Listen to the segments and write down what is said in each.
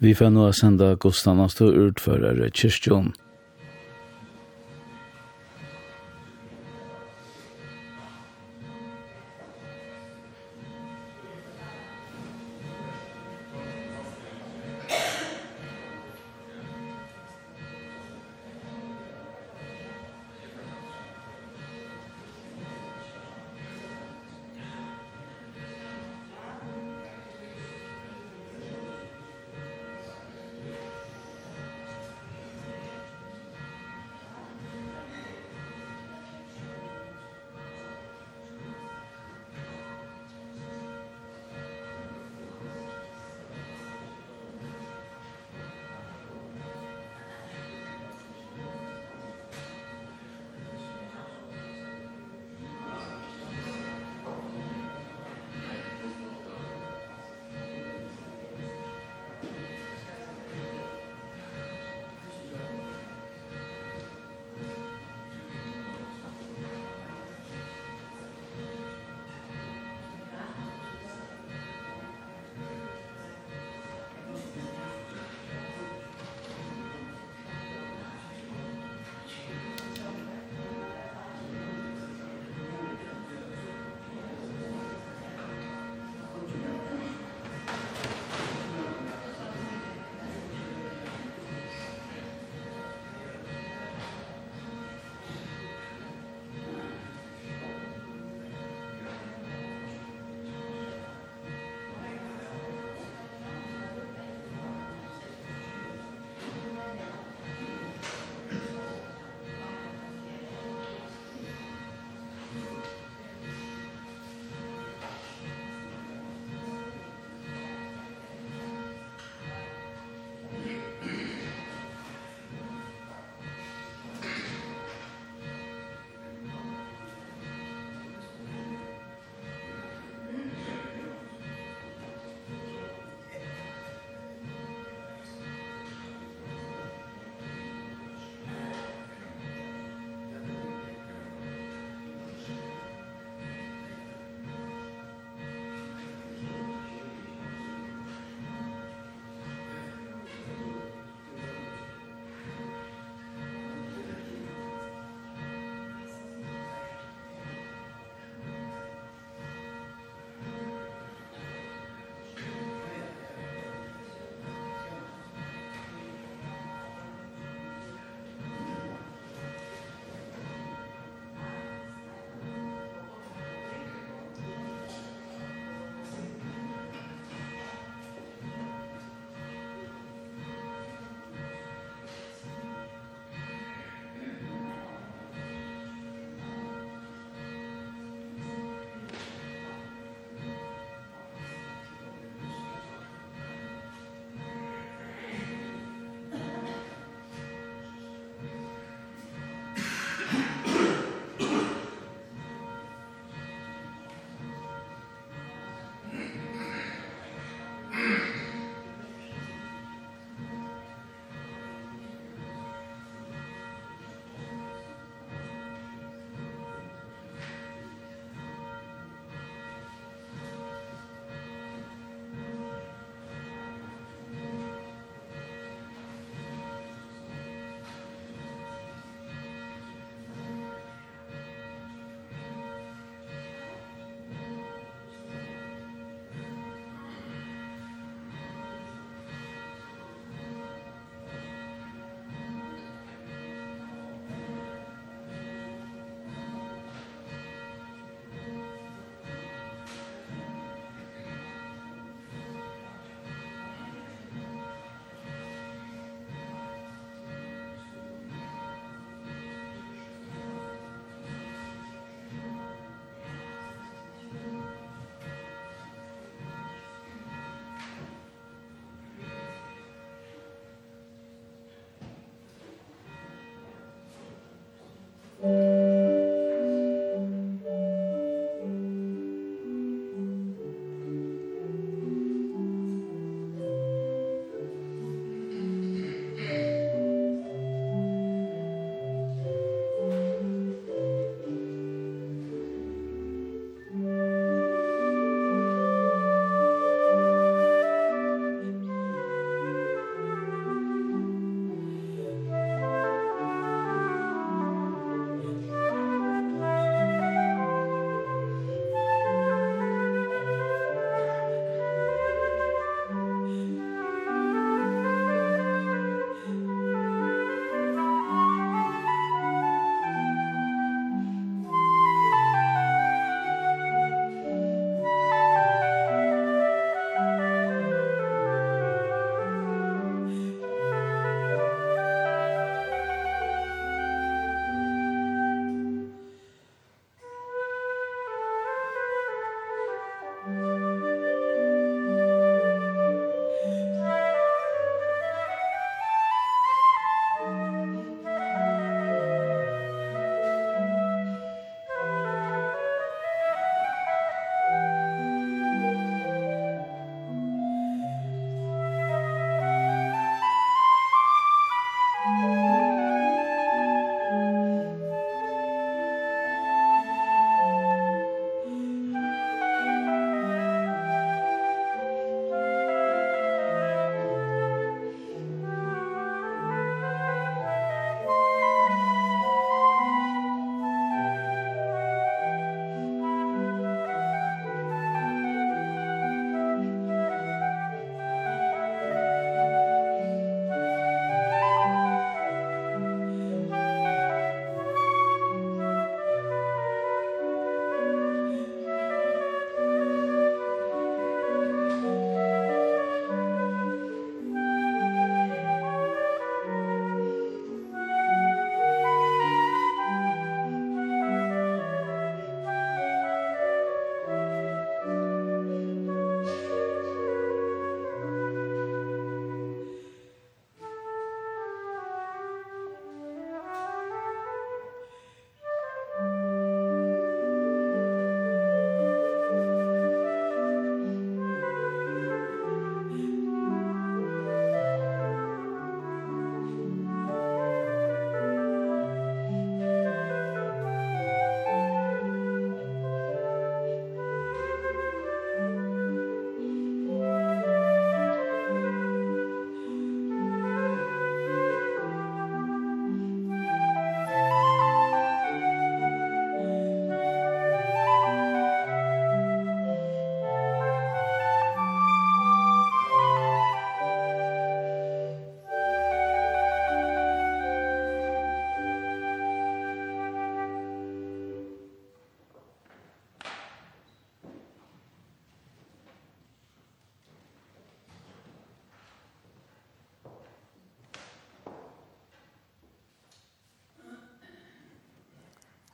Vi får nå sende Gustav Nastor utförare Kirstjon.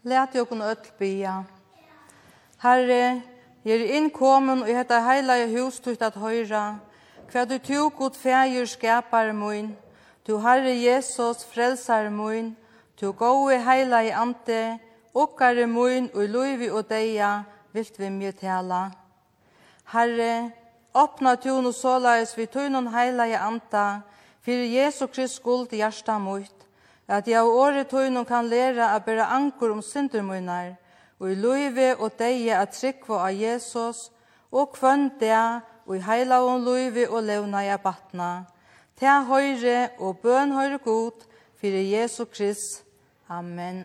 Læt jo kun öll bia. Herre, jeg er innkommen og hetta heilige hus tutt at høyra. Hva du tog god feir skapar mun. Du Herre Jesus frelsar mun. Du gode i ante. Okkare mun og luivi og deia vilt vi mye tala. Herre, åpna tun og såleis vi tunnen i anta. Fyrir Jesu Krist skuld i hjärsta mot at jeg og året tøyne kan lære at bære anker om syndermøyner, og i løyve og deie at trykva av Jesus, og kvønn det, og i heila og løyve og levna i abatna. Til høyre og bøn høyre god, fyrir Jesu Krist. Amen.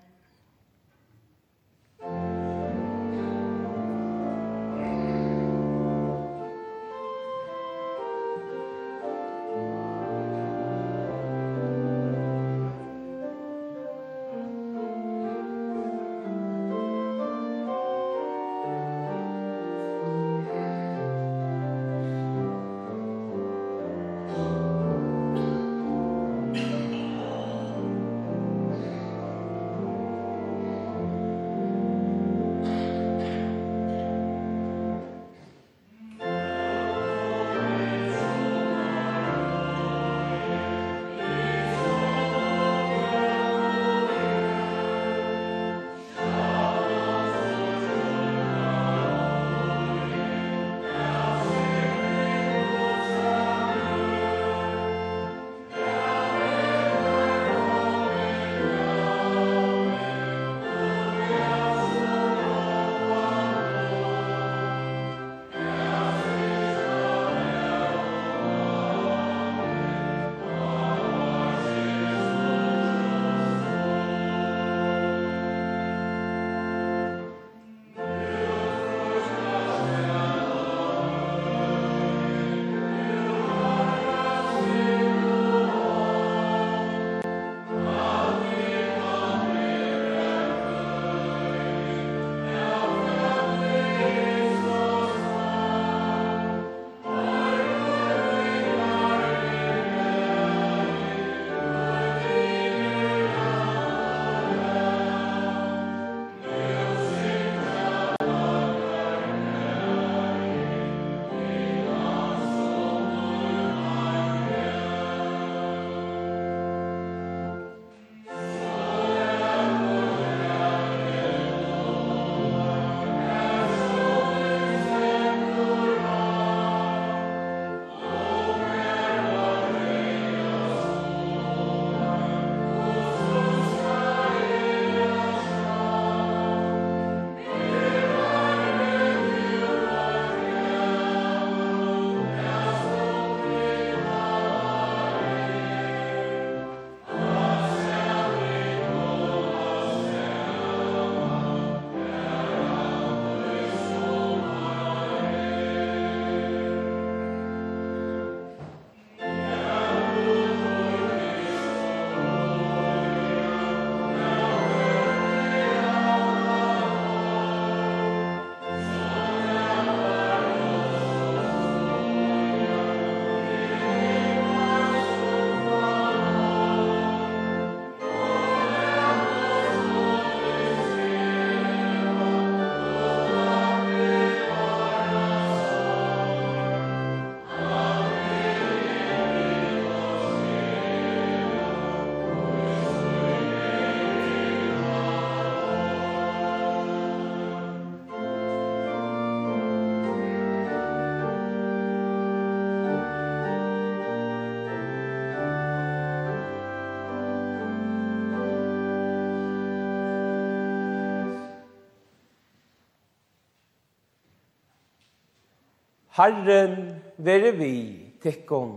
Herren være vi tekkon.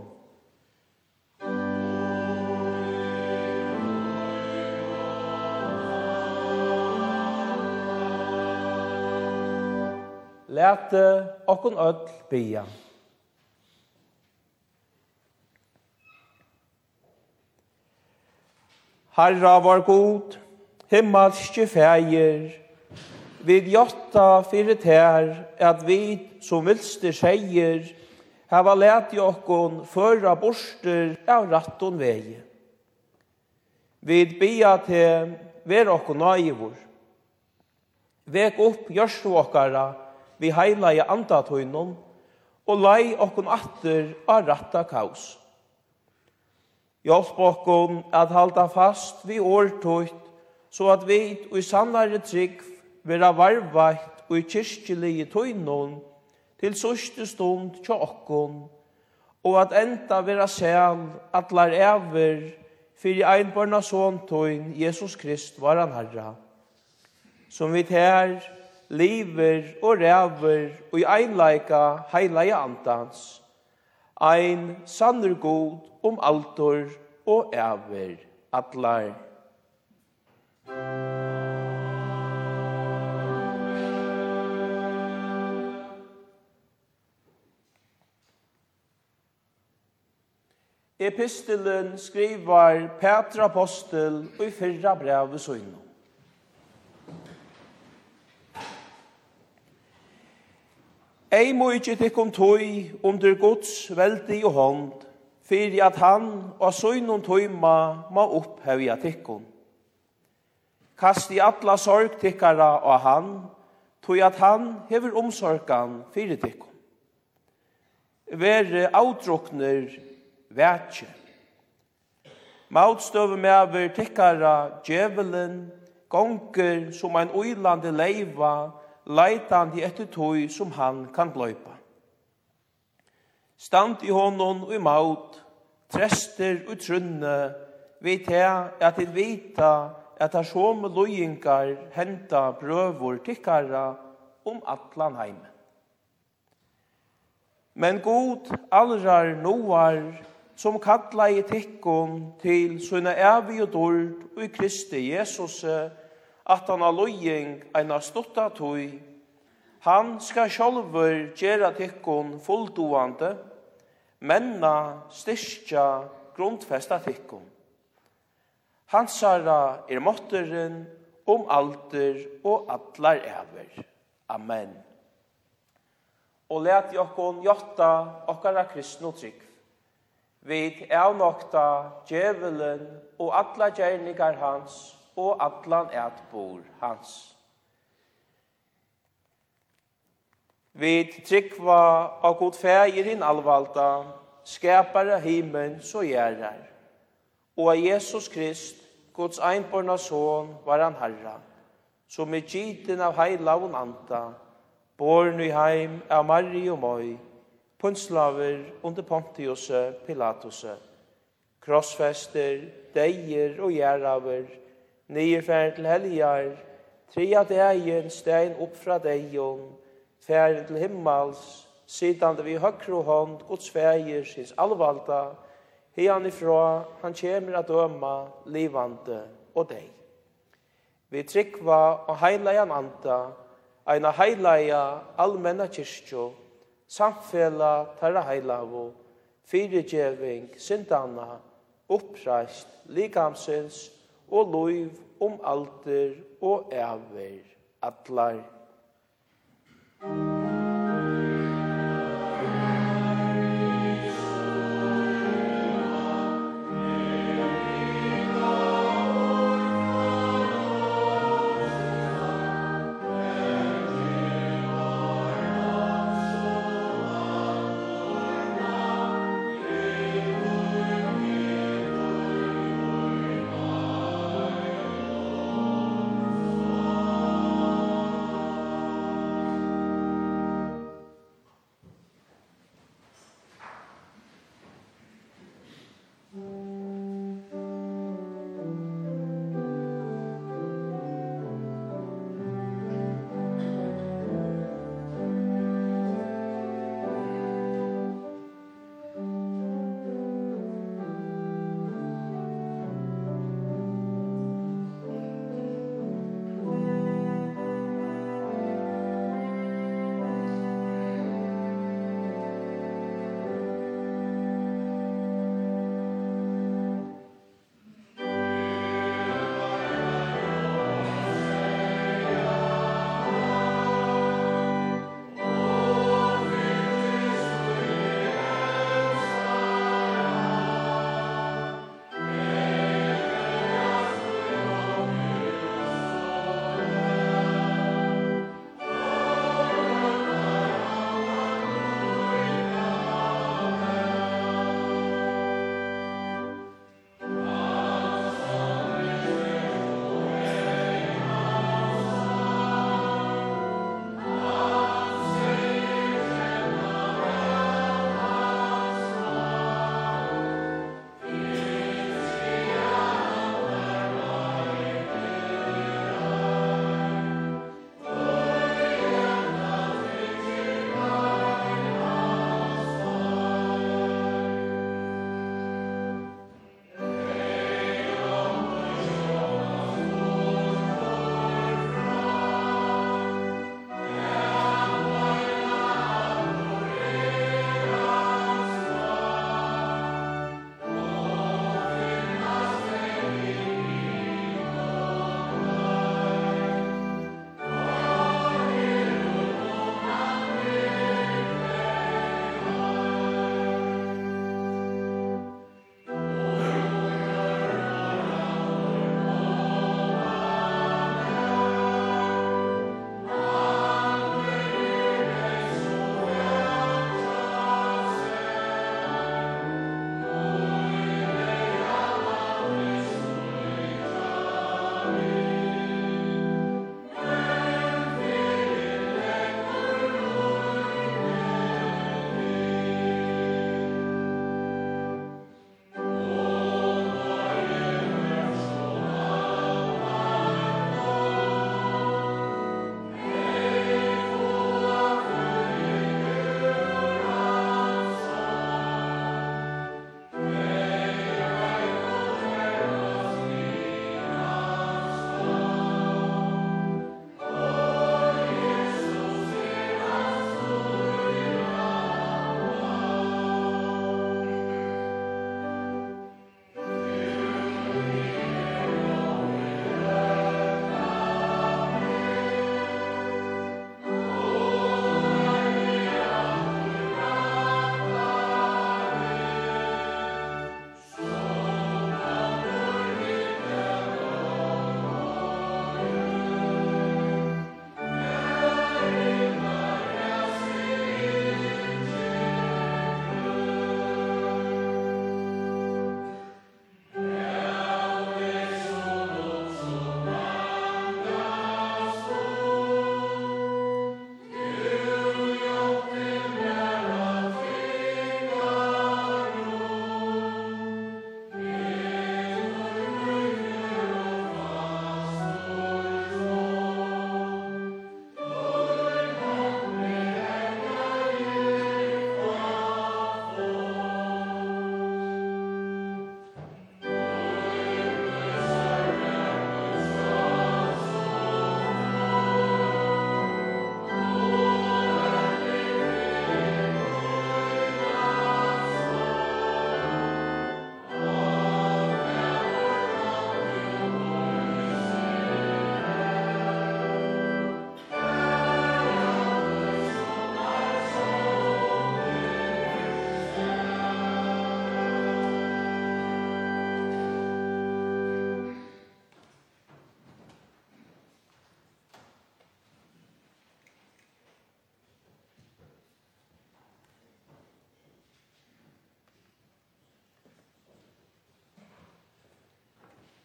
Læte okkun öll bia. Herra var god, himmelske fægir, vi gjotta fyrir tær at vi som vilste seier hava leti okkon føra borster av ratton vegi. Vi bia til ver okkon naivor. Vek opp gjørstu okkara vi heila i andatøynon og lei okkon atter av ratta kaos. Hjelp okkon at halda fast vi årtøyt så at vi i sannare trygg vera varvvakt og i kyrkjelige tøynon til sørste stund til okkon, og at enda vera sæl atlar ever fyrir einbarna sån tøyn Jesus Krist var han herra, som vi tær, lever og ræver og i einleika heilaja antans, ein sannur god om altor og ever atlar. epistelen skriver Petra Apostel og i fyrra brevet søgn. Ei må ikkje tikkum tøy under Guds veldi og hånd, fyrir at han og søgnum tøyma ma opphevja tikkum. Kast i atla sorg tikkara og han, tøy at han hever omsorgan fyrir tikkum. Vere avdrukner vetje. Mautstøve med over tikkara djevelen, gonger som ein uilande leiva, leitande etter tøy som han kan bløypa. Stand i honom og i maut, trester og trunne, vet jeg at jeg vita at her som loyingar henta brøvor tikkara om atlan heimen. Men god allrar noar som kallar i tikkun til sunna evig og dord og i Kristi Jesus, at han har lojeng eina stutta tøy. Han skal sjolver gjera tikkun fulldoande, menna, styrkja, grundfesta tikkun. Hansara er måtteren om alter og atlar ever. Amen. Og let jokkon jotta okkara kristno trygg. Vi avnokta djevelen og alla gjerningar hans og atlan et bor hans. Vi tryggva av god feir inn alvalda, skapare himen så gjerrar. Og av Jesus Krist, Guds einborna son, var han herra, som i giten av heilavun anta, born i heim av Mari og Moi, punslaver under Pontius Pilatus, krossfester, deier og gjeraver, nyeferd til helgar, tria degen stein opp fra degen, ferd til himmels, sittande vi høyre hånd, Guds feir, sins alvalda, hian ifra, han kjemer at døma, livande og deg. Vi trykva og heilajan anta, eina heilaja allmenna kyrkjo, samfela, tarra heilavu, fyrirgeving, syndanna, uppreist, likamsins og loiv om alter og æver, atlar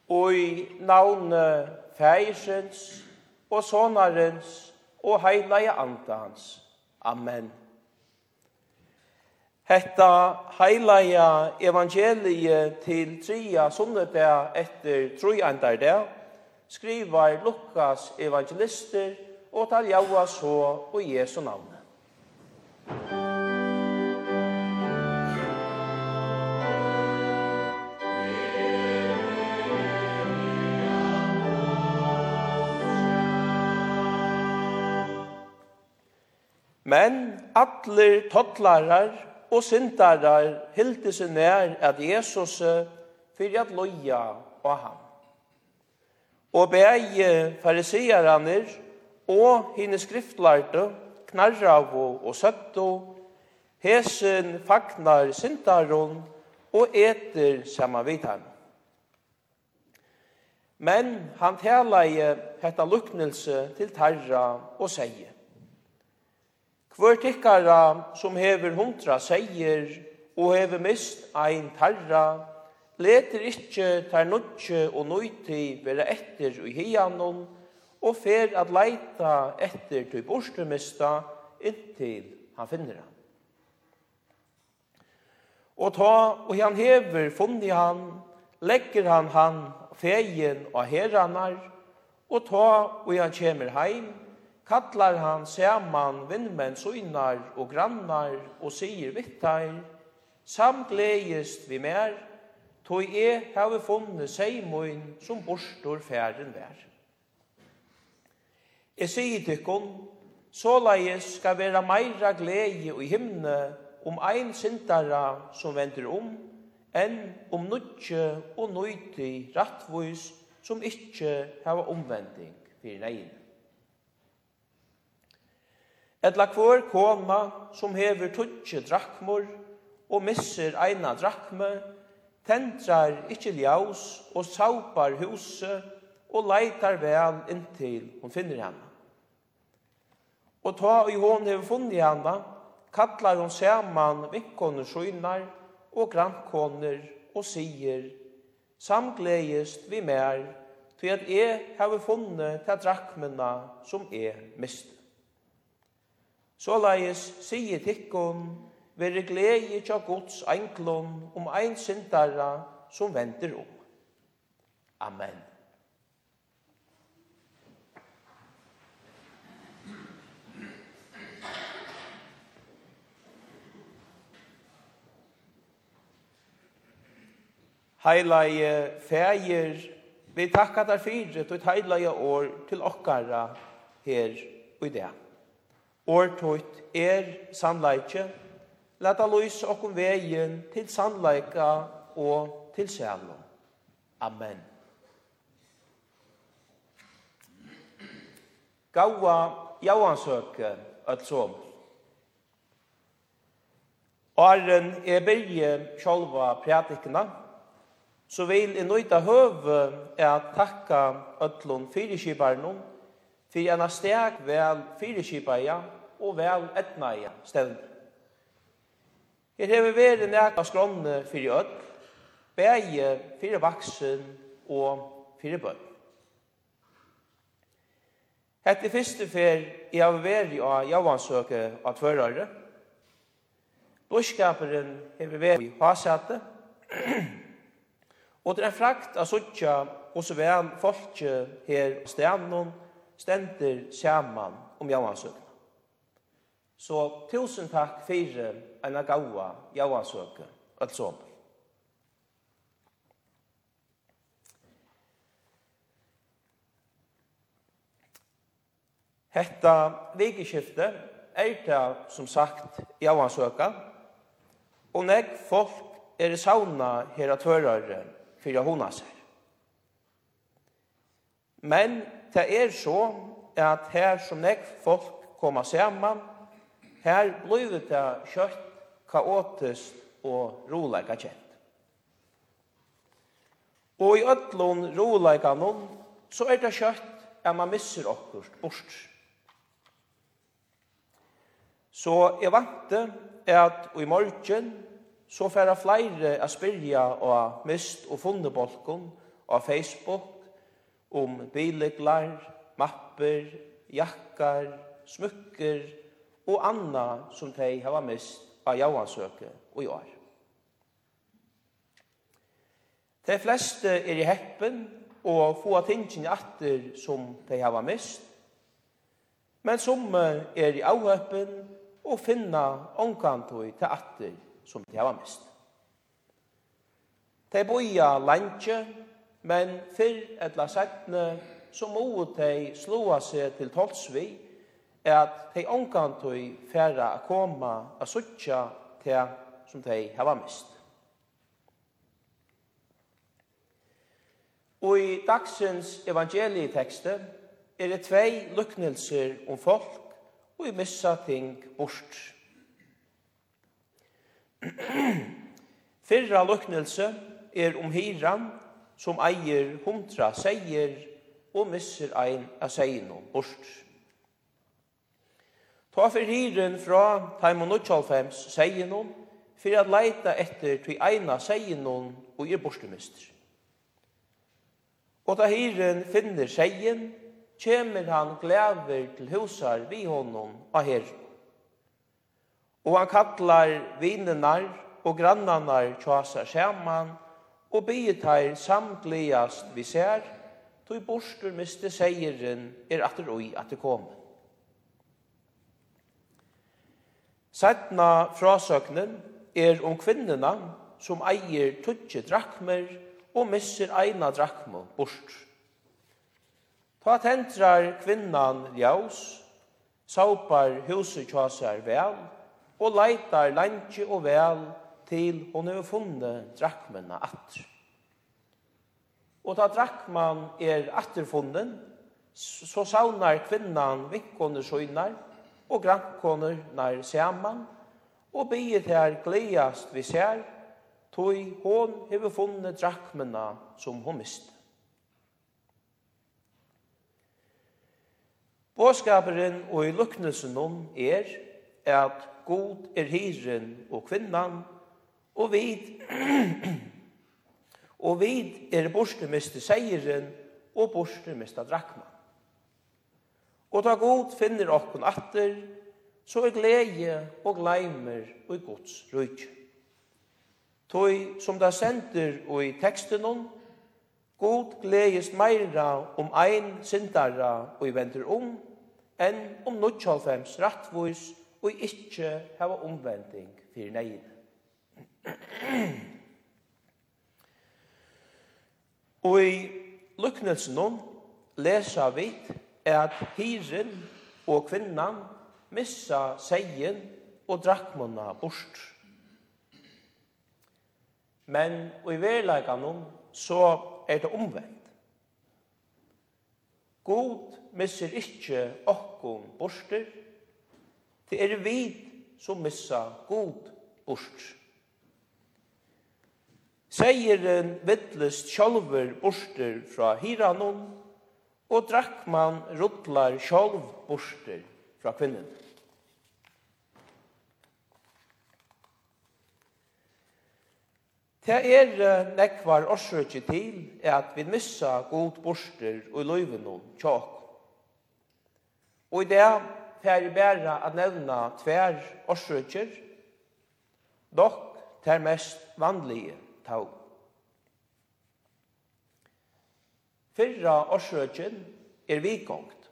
og i navne Fægersens og Sonarens og Heilige Antans. hans. Amen. Hetta heilaja evangelie til tria sunnedag etter trojandardag skrivar Lukas evangelister og taljaua så og Jesu navn. Men atler tottlarar og syndarar hildi seg nær at Jesus fyrir at loja og han. Og bægi farisearanir og hine skriftlarte knarravo og søtto hesen fagnar syndaron og eter saman vitan. Men han tala i hetta luknelse til tarra og seie. Hvor tikkara som hever hundra seier og hever mist ein tarra, leter ikkje tar nudje og nøyti vera etter i hianon, og fer at leita etter til borstumista inntil han finner han. Og ta, og han hever fundi han, legger han han fegin og heranar, og ta, og han kjemer heim, kallar han saman vinnmenn søgnar og grannar og sier vittar, samgleist vi mer, tog e heve funne seimoin som borstor færen vær. E sier tykkon, såleis skal vera meira gleie og himne om ein sintara som venter om, enn om nutje og nøyti rattvois som ikkje hava omvending fyrir negin. Etla kvar koma som hever tutsi drakmor og misser eina drakme, tentrar ikkje ljaus og saupar huset og leitar vel inntil hon finner henne. Og ta i hon hever funnet henne, kallar hon saman vikkoner skynar og grannkoner og sier, samgleist vi mer, til at jeg hever funnet til drakmena som er mistet. Så leis sier tikkun, vere glei tja gods enklun om ein syndara som venter om. Amen. Heilige feir, vi takkar der fyrir, og heilige år til okkara her og i det. Årtøyt er sannleikje. Lata lys okkom vegin til sannleika og til sjælo. Amen. Gaua jauansøke öllsom. Åren er byrje sjálva prætikna, så vil jeg nøyta høve er takka ötlun fyrirskiparnum, fyrir enn a steg vel fyrirskiparja, og vel etnaia stevn. Her hever veri nekka skronne fyrir öll, bæge fyrir vaksen og fyrir bøll. Hette fyrste fer i av veri av javansøke av tvørare. Blodskaperen hever veri i hasete, og det er frakt av suttja og så vel folket her stendon stender saman om javansøke. Så tusen takk for en gaua jauasøke, altså. Hetta vikeskifte er det som sagt jauasøka, og nek folk er sauna her at hørere for hona seg. Men det er så at her som nek folk kommer saman, Her blir det kjøtt, kaotisk og roleika kjent. Og i ødlån roleika noen, så er det kjøtt at man misser okkurt bort. Så jeg vante at i morgen så færa flere a spyrja og mist og fundebolkon av Facebook om bileglar, mapper, jakkar, smykker, og anna som tei hava mist av javansøke og i år. De fleste er i heppen og få tingene atter som de hava mist, men som er i avhøppen og finna omkantøy til atter som de hava mist. De boia lantje, men fyrr etla sættne så må de slåa seg til tolsvig at de omkantøy færa a koma a suttja til som de hava mist. Og i dagsens evangelietekste er det tvei luknelser om folk og i missa ting bort. Fyrra luknelse er om hiran som eier hundra seier og misser ein av seier bort. Ta for hyren fra Taimon Nuttjalfems seien hon, for at leita etter til eina seien og er borstemister. Og ta hyren finner seien, kjemer han glæver til husar vi honom av her. Og han kallar vinenar og grannanar tjasa sjaman, og bygget her samtligast vi ser, tog borster miste seieren er atter oi at det. Sætna frasøknen er om kvinnena som eier tutsi drakmer og misser eina drakmer bort. Ta tentrar kvinnan jaus, saupar huset kjasar vel, og leitar lantje og vel til hon hefur funnet drakmena atr. Og ta drakman er atterfunnen, så saunar kvinnan vikkone søgnar, og grannkoner nær saman, og bygget her gledast vi ser, tog hon hever funnet drakmena som hon miste. Båskaperen og i luknelsen om er at god er hiren og kvinnan, og vid og vid er borstemiste seieren og borstemiste drakma. Og ta god finner okkun atter, så er glede og gleimer og gods rujt. Toi som da sender og i teksten om, god gledes meira om ein sindara og i venter om, enn om 95 rattvois og ikkje hava omvending fyrir negin. og i luknelsen om lesa vit er at hyren og kvinnan missa seien og drakmona bort. Men i verleikanum så er det omvendt. God misser ikkje okkom borster, det er vi som missa god bort. Seieren vittlest sjálfur borster fra hiranum, og drakk man ruttlar sjálv borster fra kvinnen. Det er nekvar årsøkje til er at vi missa god borster og løyven og tjåk. Og i det fer jeg bæra at nevna tver årsøkjer, dok ter mest vanlige tåg. Fyrra årsøkjen er vikongt.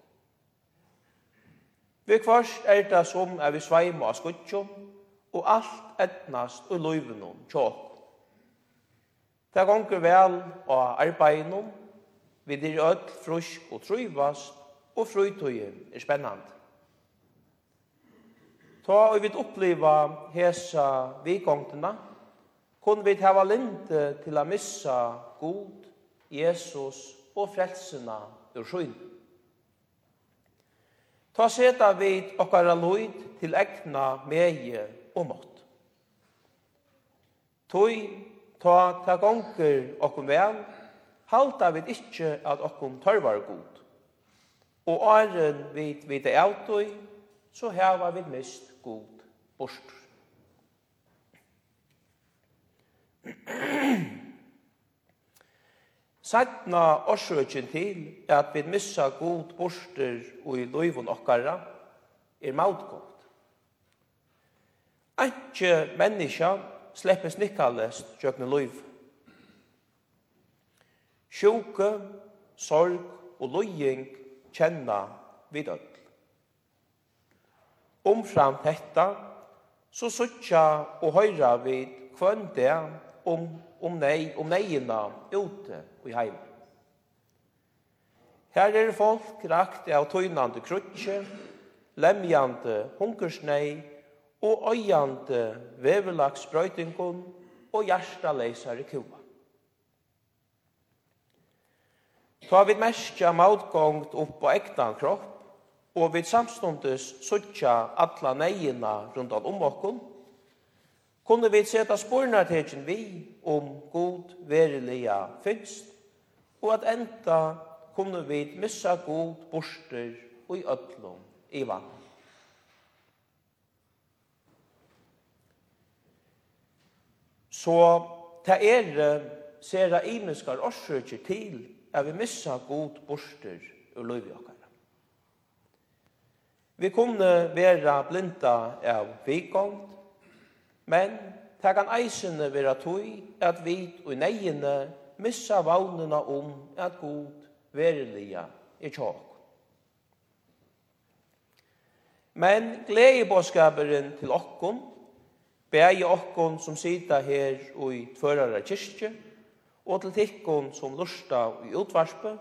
Vi kvars er det som er vi sveima av skutjum, og alt etnast og loivnum tjåk. Det gonger vel av arbeidnum, vi dyr öll frusk og trøyvast, og frøytøyen er spennande. Ta og vi oppleva hesa vikongtina, kun vi hava linte til a missa god, Jesus og frelsina ur sjøen. Ta seta vid okkara loid til egna meie og mått. Tøy ta ta gonger okkum vel, halta vid ikkje at okkum tørvar god. Og æren vid vid det autoi, så heva vid mist god bort. Sætna årsøkjen til at vi missa god borster og i loivun okkara er mautgått. Einke menneska slipper snikkalest tjøkne loiv. Sjuke, sorg og loying kjenna vid öll. Omfram detta så suttja og høyra vid kvønn det om, om nei, om neina ute i heim. Her er folk rakt av tøynande krutje, lemjande hungersnei og øyande vevelagsbrøytingon og hjertaleisare kua. Ta vid mestja mautgångt opp på ektan kropp, og vid samstundes suttja atla neina rundan om okkon, kunne vi seta spurnartekin vi om god verilega finst, og at enda kunne vi missa god borster og i ötlom i vann. Så ta er sera imiskar orsøkje til at vi missa god borster og løyvi okkara. Vi kunne vera blinda av vikond, Men det kan eisene være tog at vi og neiene missa vognene om at god verilige er tjåk. Men gledebåskaperen til okkon, bæg okkon som sida her og i tvørare kyrkje, og til tikkon som lusta i utvarspe,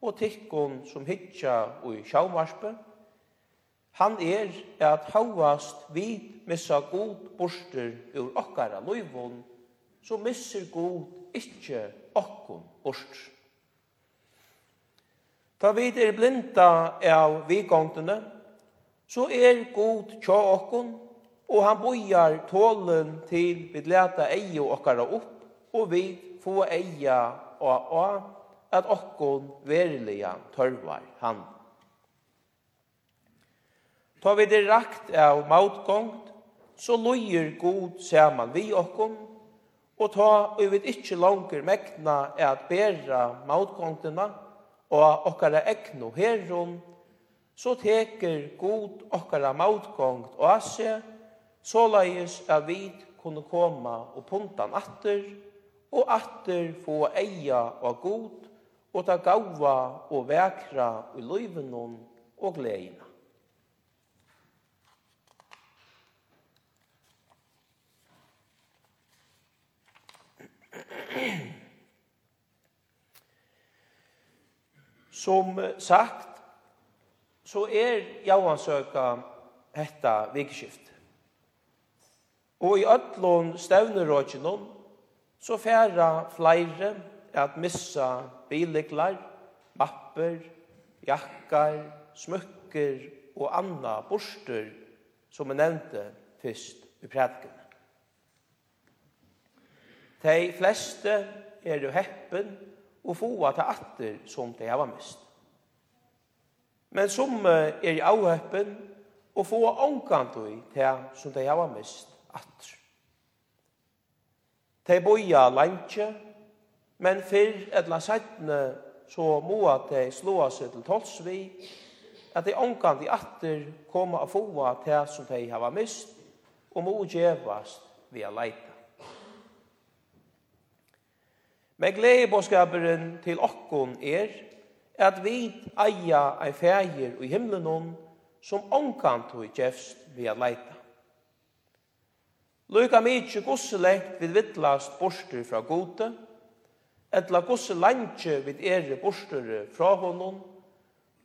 og tikkon som hitja og i sjauvarspe, han er at hauast vid missa god borster ur okkara loivon, så misser god ikkje okkon borster. Ta vid er blinda av vikongtene, så er god tja okkon, og han bojar tålen til vi leta eio okkara opp, og vi få eia og a, at okkon verilega tørvar handen. Ta vi det rakt av mautgångt, så lojer god saman vi okkom, og ta vi vet ikkje langer mekna er at bæra mautgångtina og okkara ekno herrum, så teker god okkara mautgångt og asse, så leies at vi kunne koma og puntan atter, og atter få eia og god, og ta gaua og vekra i løyvenon og gleina. Som sagt, så er javansøka hetta vikskift. Og i ötlån stevneråkjenom, så færa flere at missa biliklar, mapper, jakkar, smukker og anna borster som er nevnte fyrst i prædiken. De fleste er jo heppen og få til atter som de hava mist. Men som er jo avheppen og få ångkantøy til som de hava mist atter. De boja lantje, men fyrr etla sættene så må de slå seg til tolsvi, at de omkant i atter koma a få til som de hava mist, og må gjevast via leiten. Men gledebåskaperen til okkon er at vi eia ei fægir i himmelen om som omkant og kjefst vi a leita. Luka mykje gosse lengt vid vittlast borster fra gode, etla gosse lantje vid ere borster fra honom,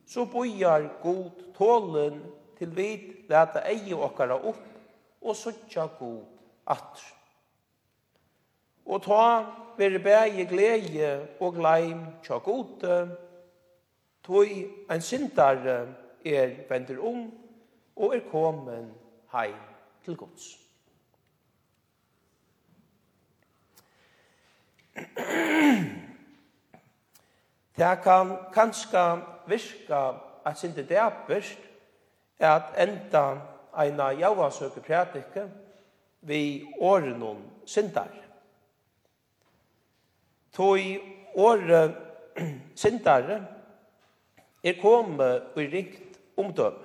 så bojar god tålen til vid leta eie okkara opp og suttja god atr. Og ta vere bæge glede og gleim tja gode, tog en syndare er vender om og er komen heim til gods. Det kan kanskje virka at sindi er at enda eina javasøke prætike vi årenon sindar. Toi åre syndare er kommet og rikt omdøm.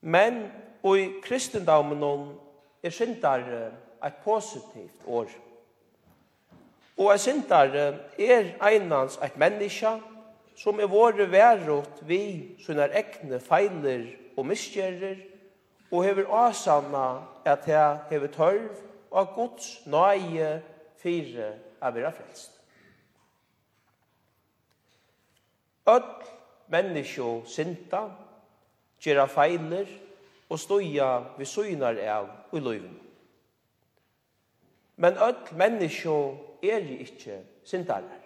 Men i kristendommen er syndare et positivt år. Og en syndare er einans et menneske som er våre værot vi som er ekne feiler og misgjerrer og hever avsanna at jeg hever tørv av Guds nøye fire av vera frelst. Öll menneskjo synda, gjerra feiler og stoja vi søgnar av i løyven. Men öll menneskjo er ikkje syndarar.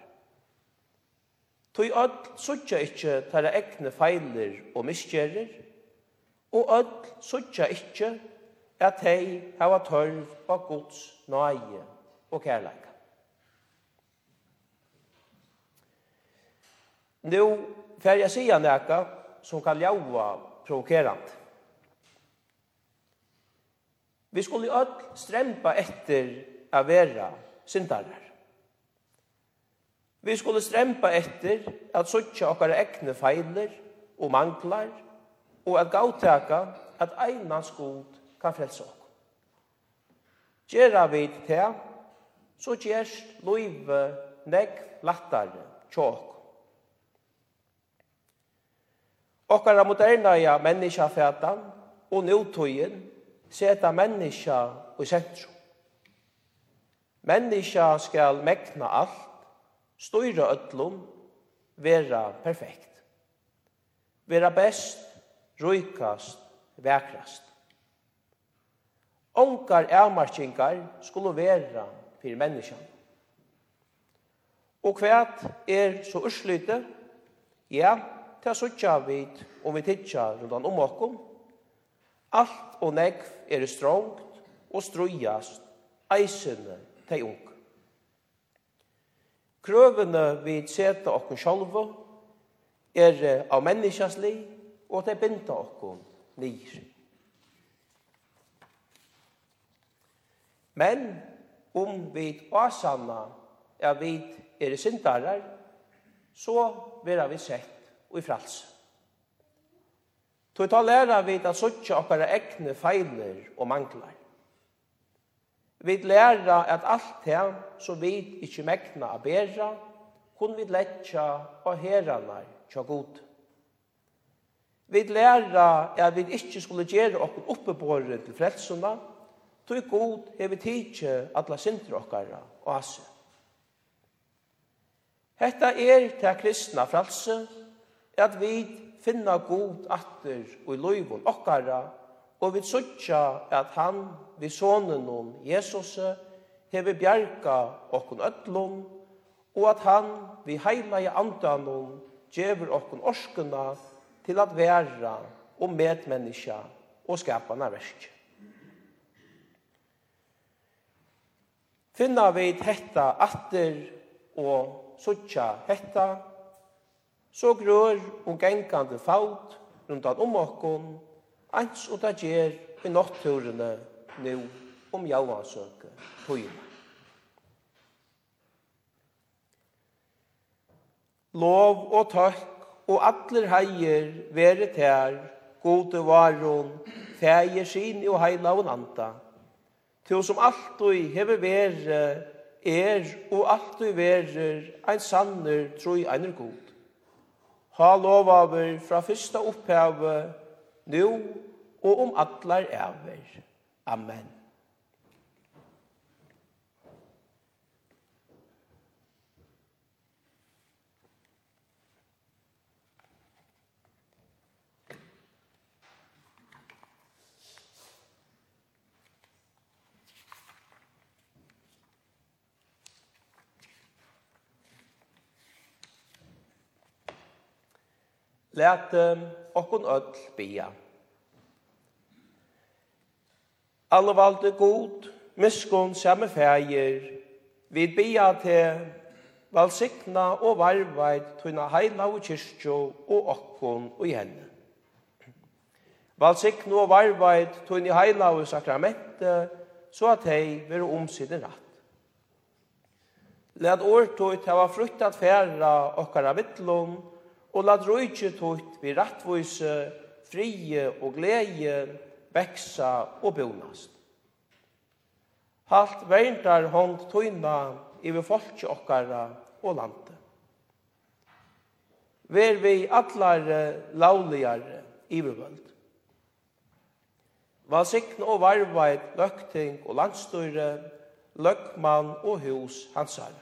Tøy öll søgja ikkje tæra egne feiler og miskjerer, og öll søgja ikkje at hei hava tørv av Guds nøye og kærleika. Nå fer jeg sige nekka som kan ljava provokerant. Vi skulle öll strempa etter a vera syndarar. Vi skulle strempa etter at suttja okkar egne feiler og manglar og at gautaka at einans god kan frelse oss. Gjera vid det, så gjerst loive negv lattare tjåk. Okkara moderna ja menneskafætan og nøytøyen seta menneska i sentrum. Menneska skal mekna alt, styra öllum, vera perfekt. Vera best, røykast, vekrast onkar avmarkingar skulle vera fyrir menneskjan. Og kvært er så urslyte, ja, til suttja vid om vi tidsja rundan om okkom, alt og negv er strongt og strujast eisene til ung. Krøvene vi seta okkom sjálva er av menneskjasli og til binda okkom nyr. Men om vi åsanna er vi er syndarar, så vera vi sett og i frals. Tog ta læra vi at suttje okkara egne feiler og manglar. Vi læra at alt det som vi ikkje mekna a bera, kun vi letja og heranar tja god. Vi læra at vi ikkje skulle gjere okkur oppeborren til frelsuna, tog god hevi tidsi alla sindur okkara og asse. Hetta er til kristna fralse, at vi finna god atter og i loivun okkara, og vi suttja at han, vi sonen om Jesus, hever bjarga okkun öllum, og at han, vi heila i andanum, djever okkun orskuna til at vera og medmenneska og skapana verskja. finna vi hetta atter og suttja hetta, så grør og gengande faut rundan om okkon, eins og det gjer i notturene nu om jauansøke tøyma. Lov og takk og allir heier vere tær, gode varon, fægir sin og heilavun anda, til som alltid hever vere er og alltid vere ein sanner troi einer god. Ha lovaver fra fyrsta opphavet, nu og om atlar æver. Amen. Læt okkun öll bia. Alle valde god, miskun samme fægir, vid bia til valsikna og varveit tuna heila og kyrstjo og okkun og i henne. Valsikna og varveit tuna heila og sakramente, så at hei veru omsiden ratt. Læt årtøyt hava fruktat færa okkara vittlån, og lad drøyke tøyt vi rattvise, frie og glede, veksa og bonast. Halt veintar hånd tøyna iver folket okkara og lande. Ver vi allar lauligar ivervöld. Valsikn og varvait, løkting og landstøyre, løkman og hus hansar.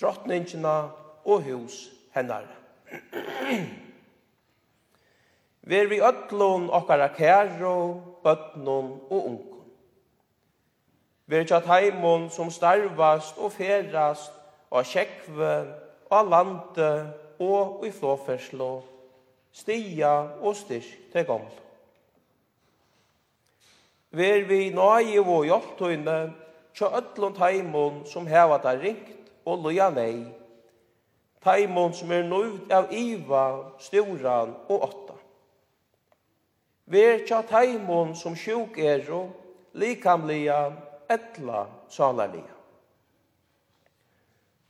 Drottningina og hus hennare. Ver vi ötlun okkara kæro, bøtnun og unkun. Ver tja taimun som starvast og ferast og kjekve og lande og i flåferslo, stia og styrk til gamla. Ver vi nøye og hjelptøyne tja ötlun taimun som heva da ringt og loja nei taimon som er nøyvd av iva, storan og åtta. Ver tja taimon som sjuk er likamlia, etla, salalia.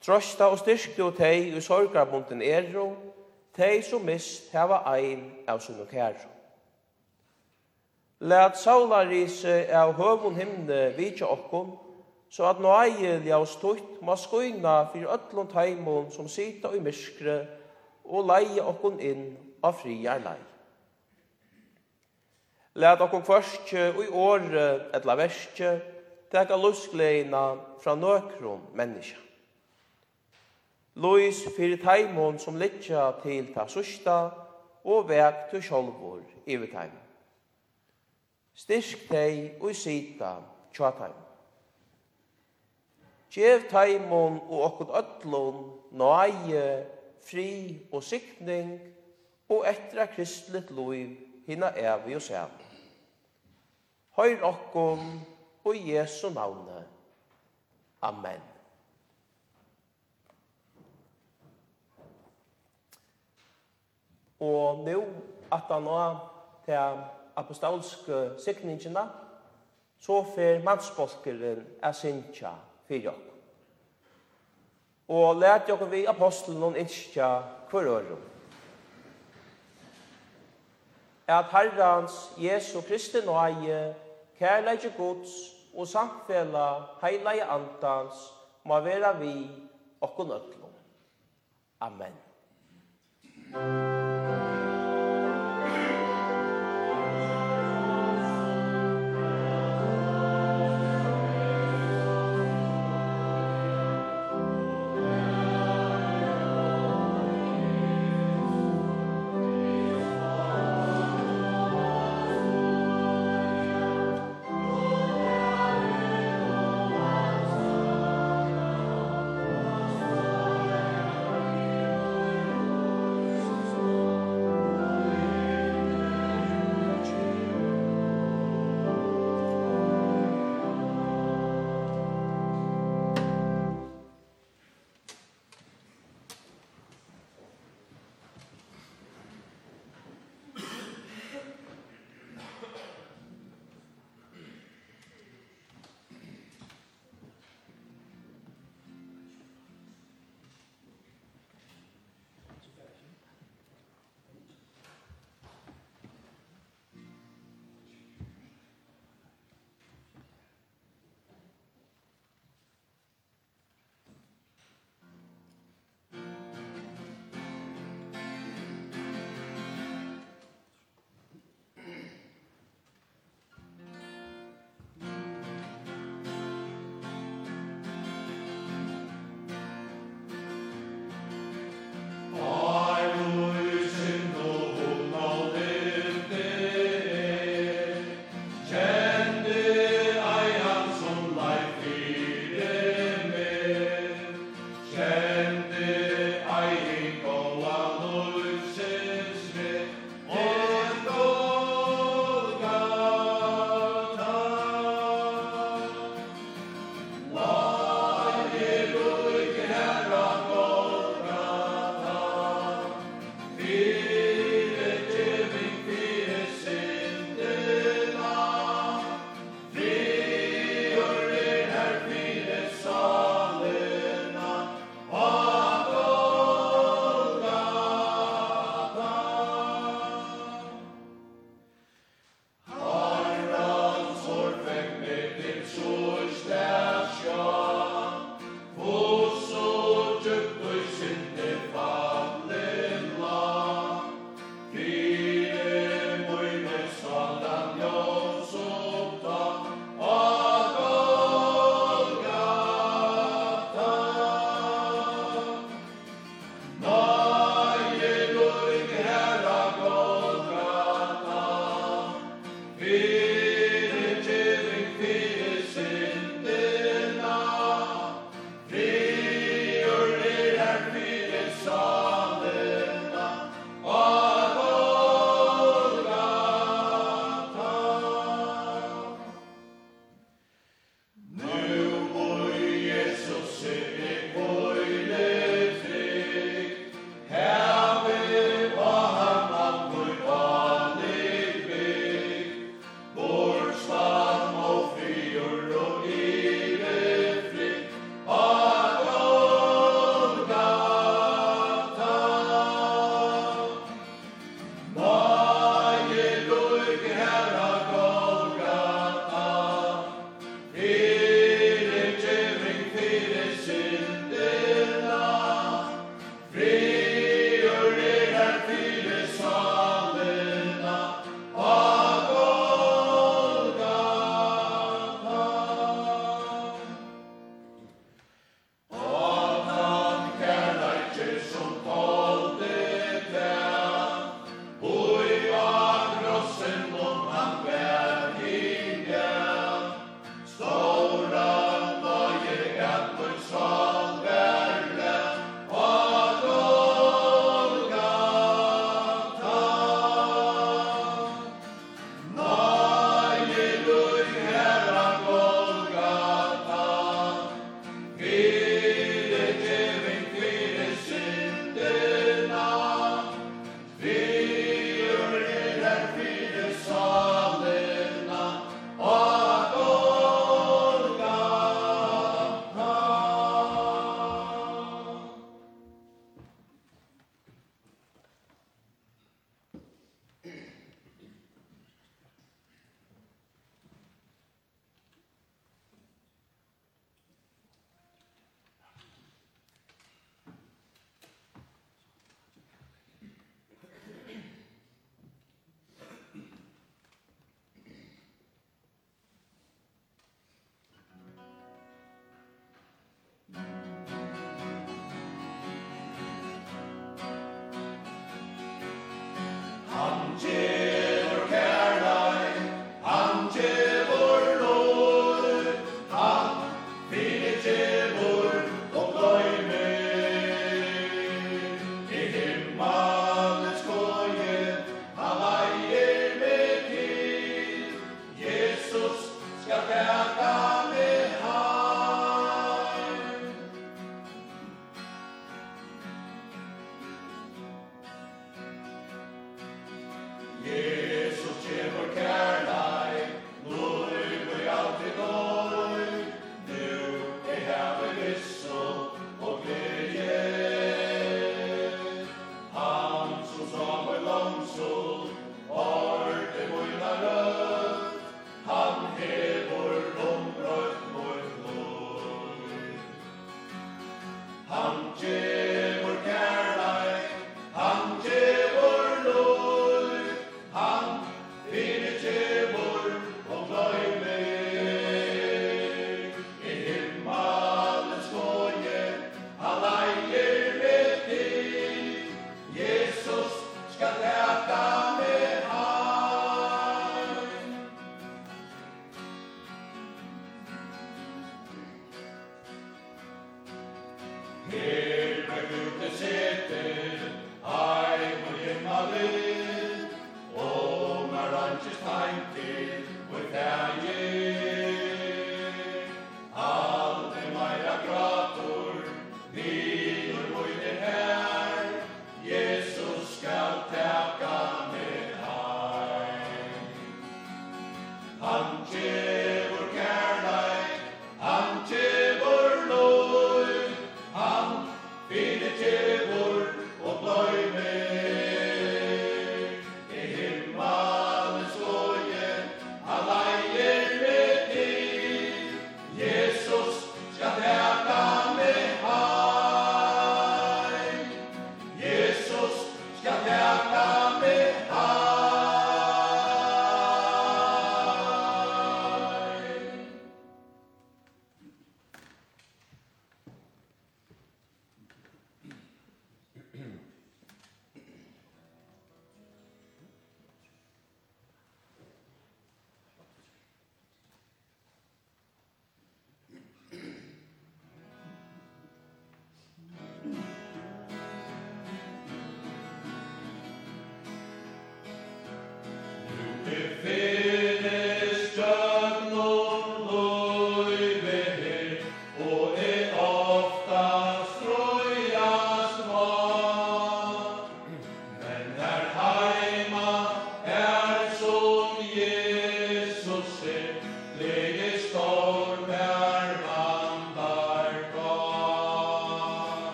Trosta og styrkte og tei i sorgarbunden og tei som mist heva ein av sunne kæro. Læt saularise av høvun himne vitja okkom, så at nøye ljøs tøyt må skoina for øtlund heimon som sita i myskre og leie okkon inn av friar lei. Læt okkon først og i åre etla verste teka luskleina fra nøkron menneska. Lois fyrir teimon som litja til ta susta og vek til sjolvor i teimon. Styrk tei og sita tja teimon. Gjev taimon og okkod öllon nøye, fri og sikning og etra kristlet loiv hina evi og sem. Høyr okkon og Jesu navne. Amen. Og nu at han nå til apostolske sikningene, så fer mannsbolkeren er sinja fyrir okk. Og lærte okk vi apostelen og innskja hver øre. At herrens Jesu Kristi nøye, kærleikje gods og samfella heilige antans må være vi okk kun Amen. Amen.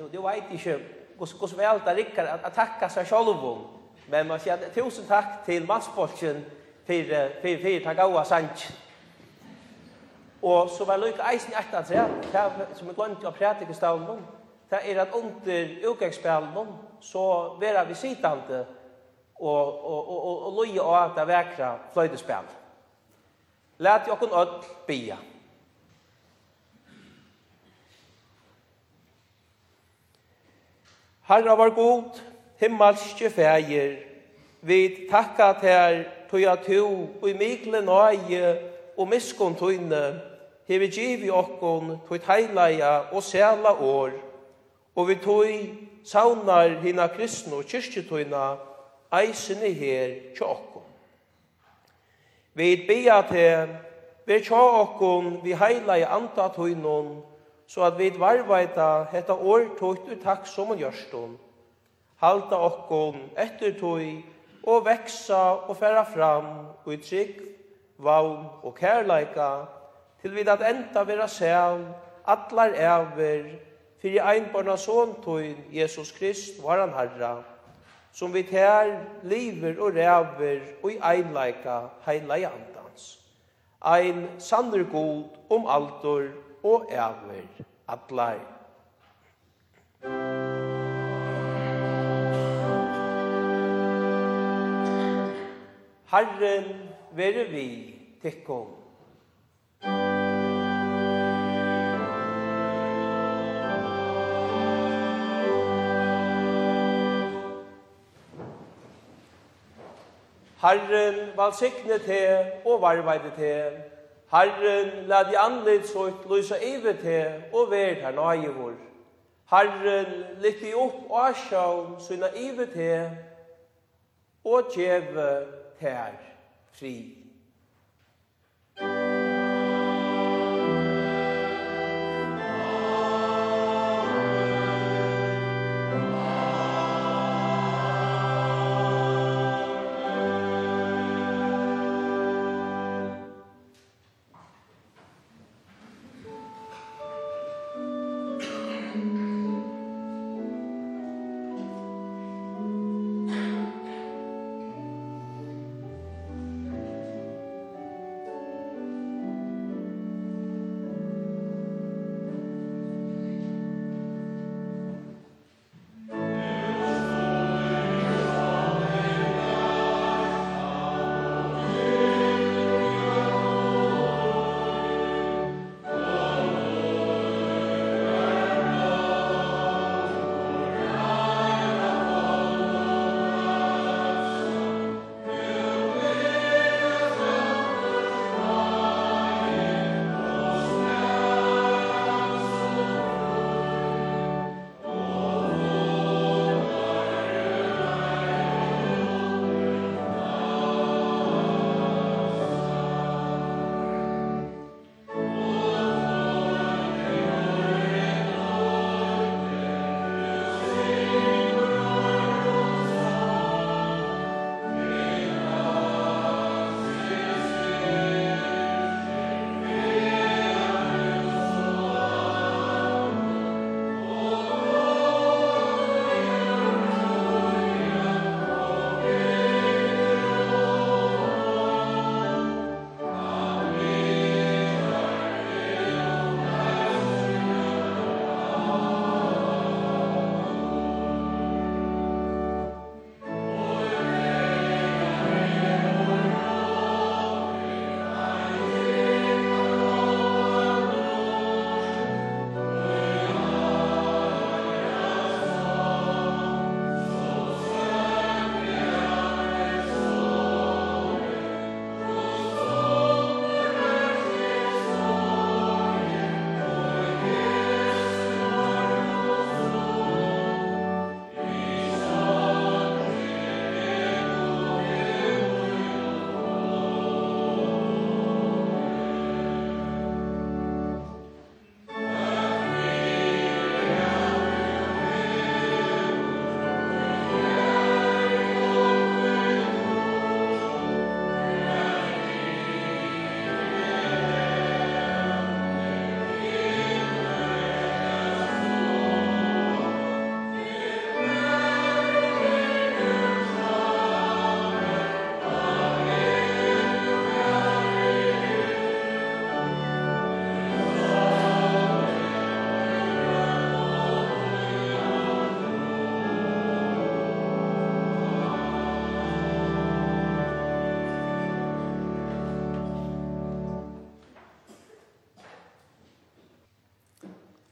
du, du vet ikke hvordan vel det rikker rycker att tacka sig själv men man sier tusen takk til matchbolken for, for, for, tack av sanch Og så var det ikke eisen att att det, som ett land av praktiska stavn det er at under utgångsspelen så vera vi sittande og og og og og loja at det vekra fløydespill. Lät jag kun öll bia. Herra var god, himmelske feir, vi takka til tog at du og i mikle nøye og miskon tøyne, hevi givi okkon tog heilaja og sæla år, og vi tog saunar hina kristne og kyrkjetøyna eisene her til okkon. Vi bia til, vi tja okkon vi heilaja anta tøynon, så at vi varvaita hetta år tøyt ut takk som en gjørstum. Halta okkon etter tøy, og veksa og færa fram, og i trygg, vavn og kærleika, til vi at enda vera sæl, atlar æver, fyrir einbarna sån tøyn, Jesus Krist var han herra, som vi tær liver og ræver, og i einleika heila i andans. Ein sannur god om altor, og æver atleir. Herren være vi tikkum. Herren valsikne te og varveide te Herren, la i anledd søyt lysa ivet te og ver her nøye vår. Herren, litt opp og asjau søyna ivet te og djeve ter fri.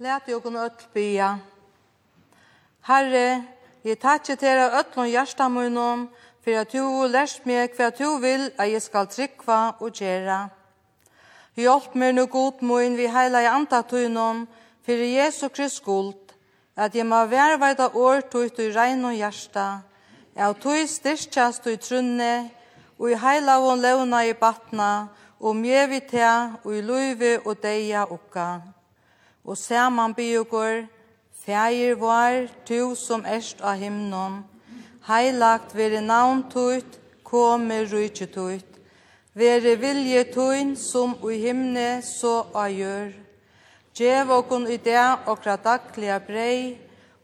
Læt jo kun öll bya. Herre, jeg takkje til deg öllom hjersta munum, for at du lærst meg hva du vil at jeg skal trykva og gjera. Hjelp meg nu god mun vi heila i andatunum, for Jesu Krist skuld, at jeg må verveida år tog i regn og hjersta, at tøy styrkjast i trunne, og i heila og levna i batna, og mjevita og i luive og deia okka og saman bygger, Fægir var, tu som erst av himnon, heilagt vere navn tuit, kome rujtje tuit, vere vilje tuin som ui himne så a gjør. Gjev okon i det okra daglige brei,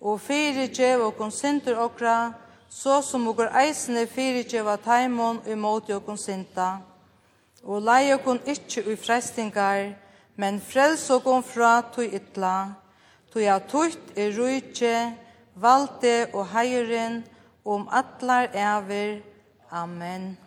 og fyre gjev okon sinter okra, så som okra eisne fyre gjev av taimon i måte okon sinta. Og lei okon ikkje ui frestingar, men frels og kom fra tog ytla, tog jeg tøyt er rujtje, valde og heieren, om atlar æver. Amen.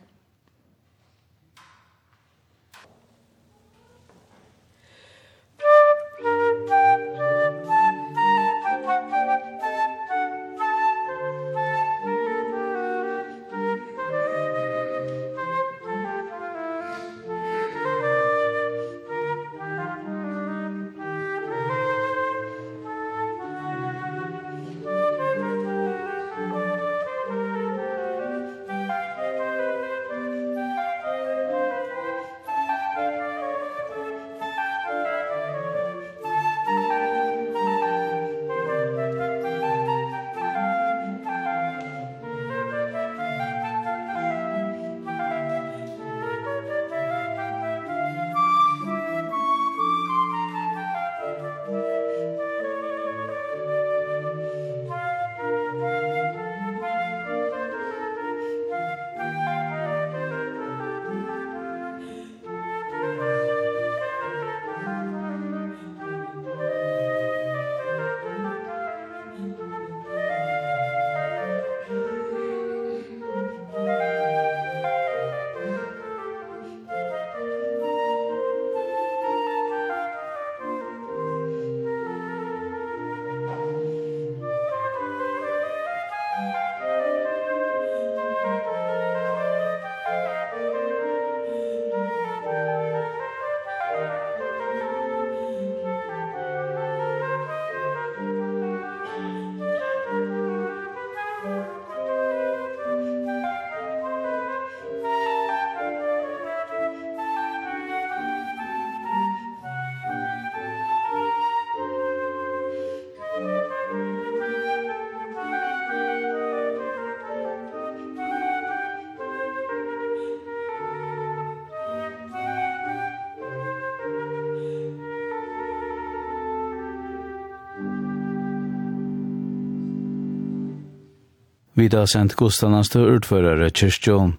Vi da sendt godstandans til utførere kyrkjån.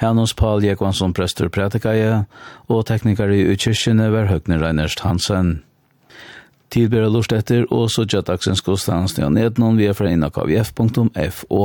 Hennos Paul Jekvansson prester prætikaje, og teknikar i kyrkjene var Høgne Reinerst Hansen. Tidbæra lort etter, og så gjør dagsens godstandans til å nednån via fra innakavf.fo.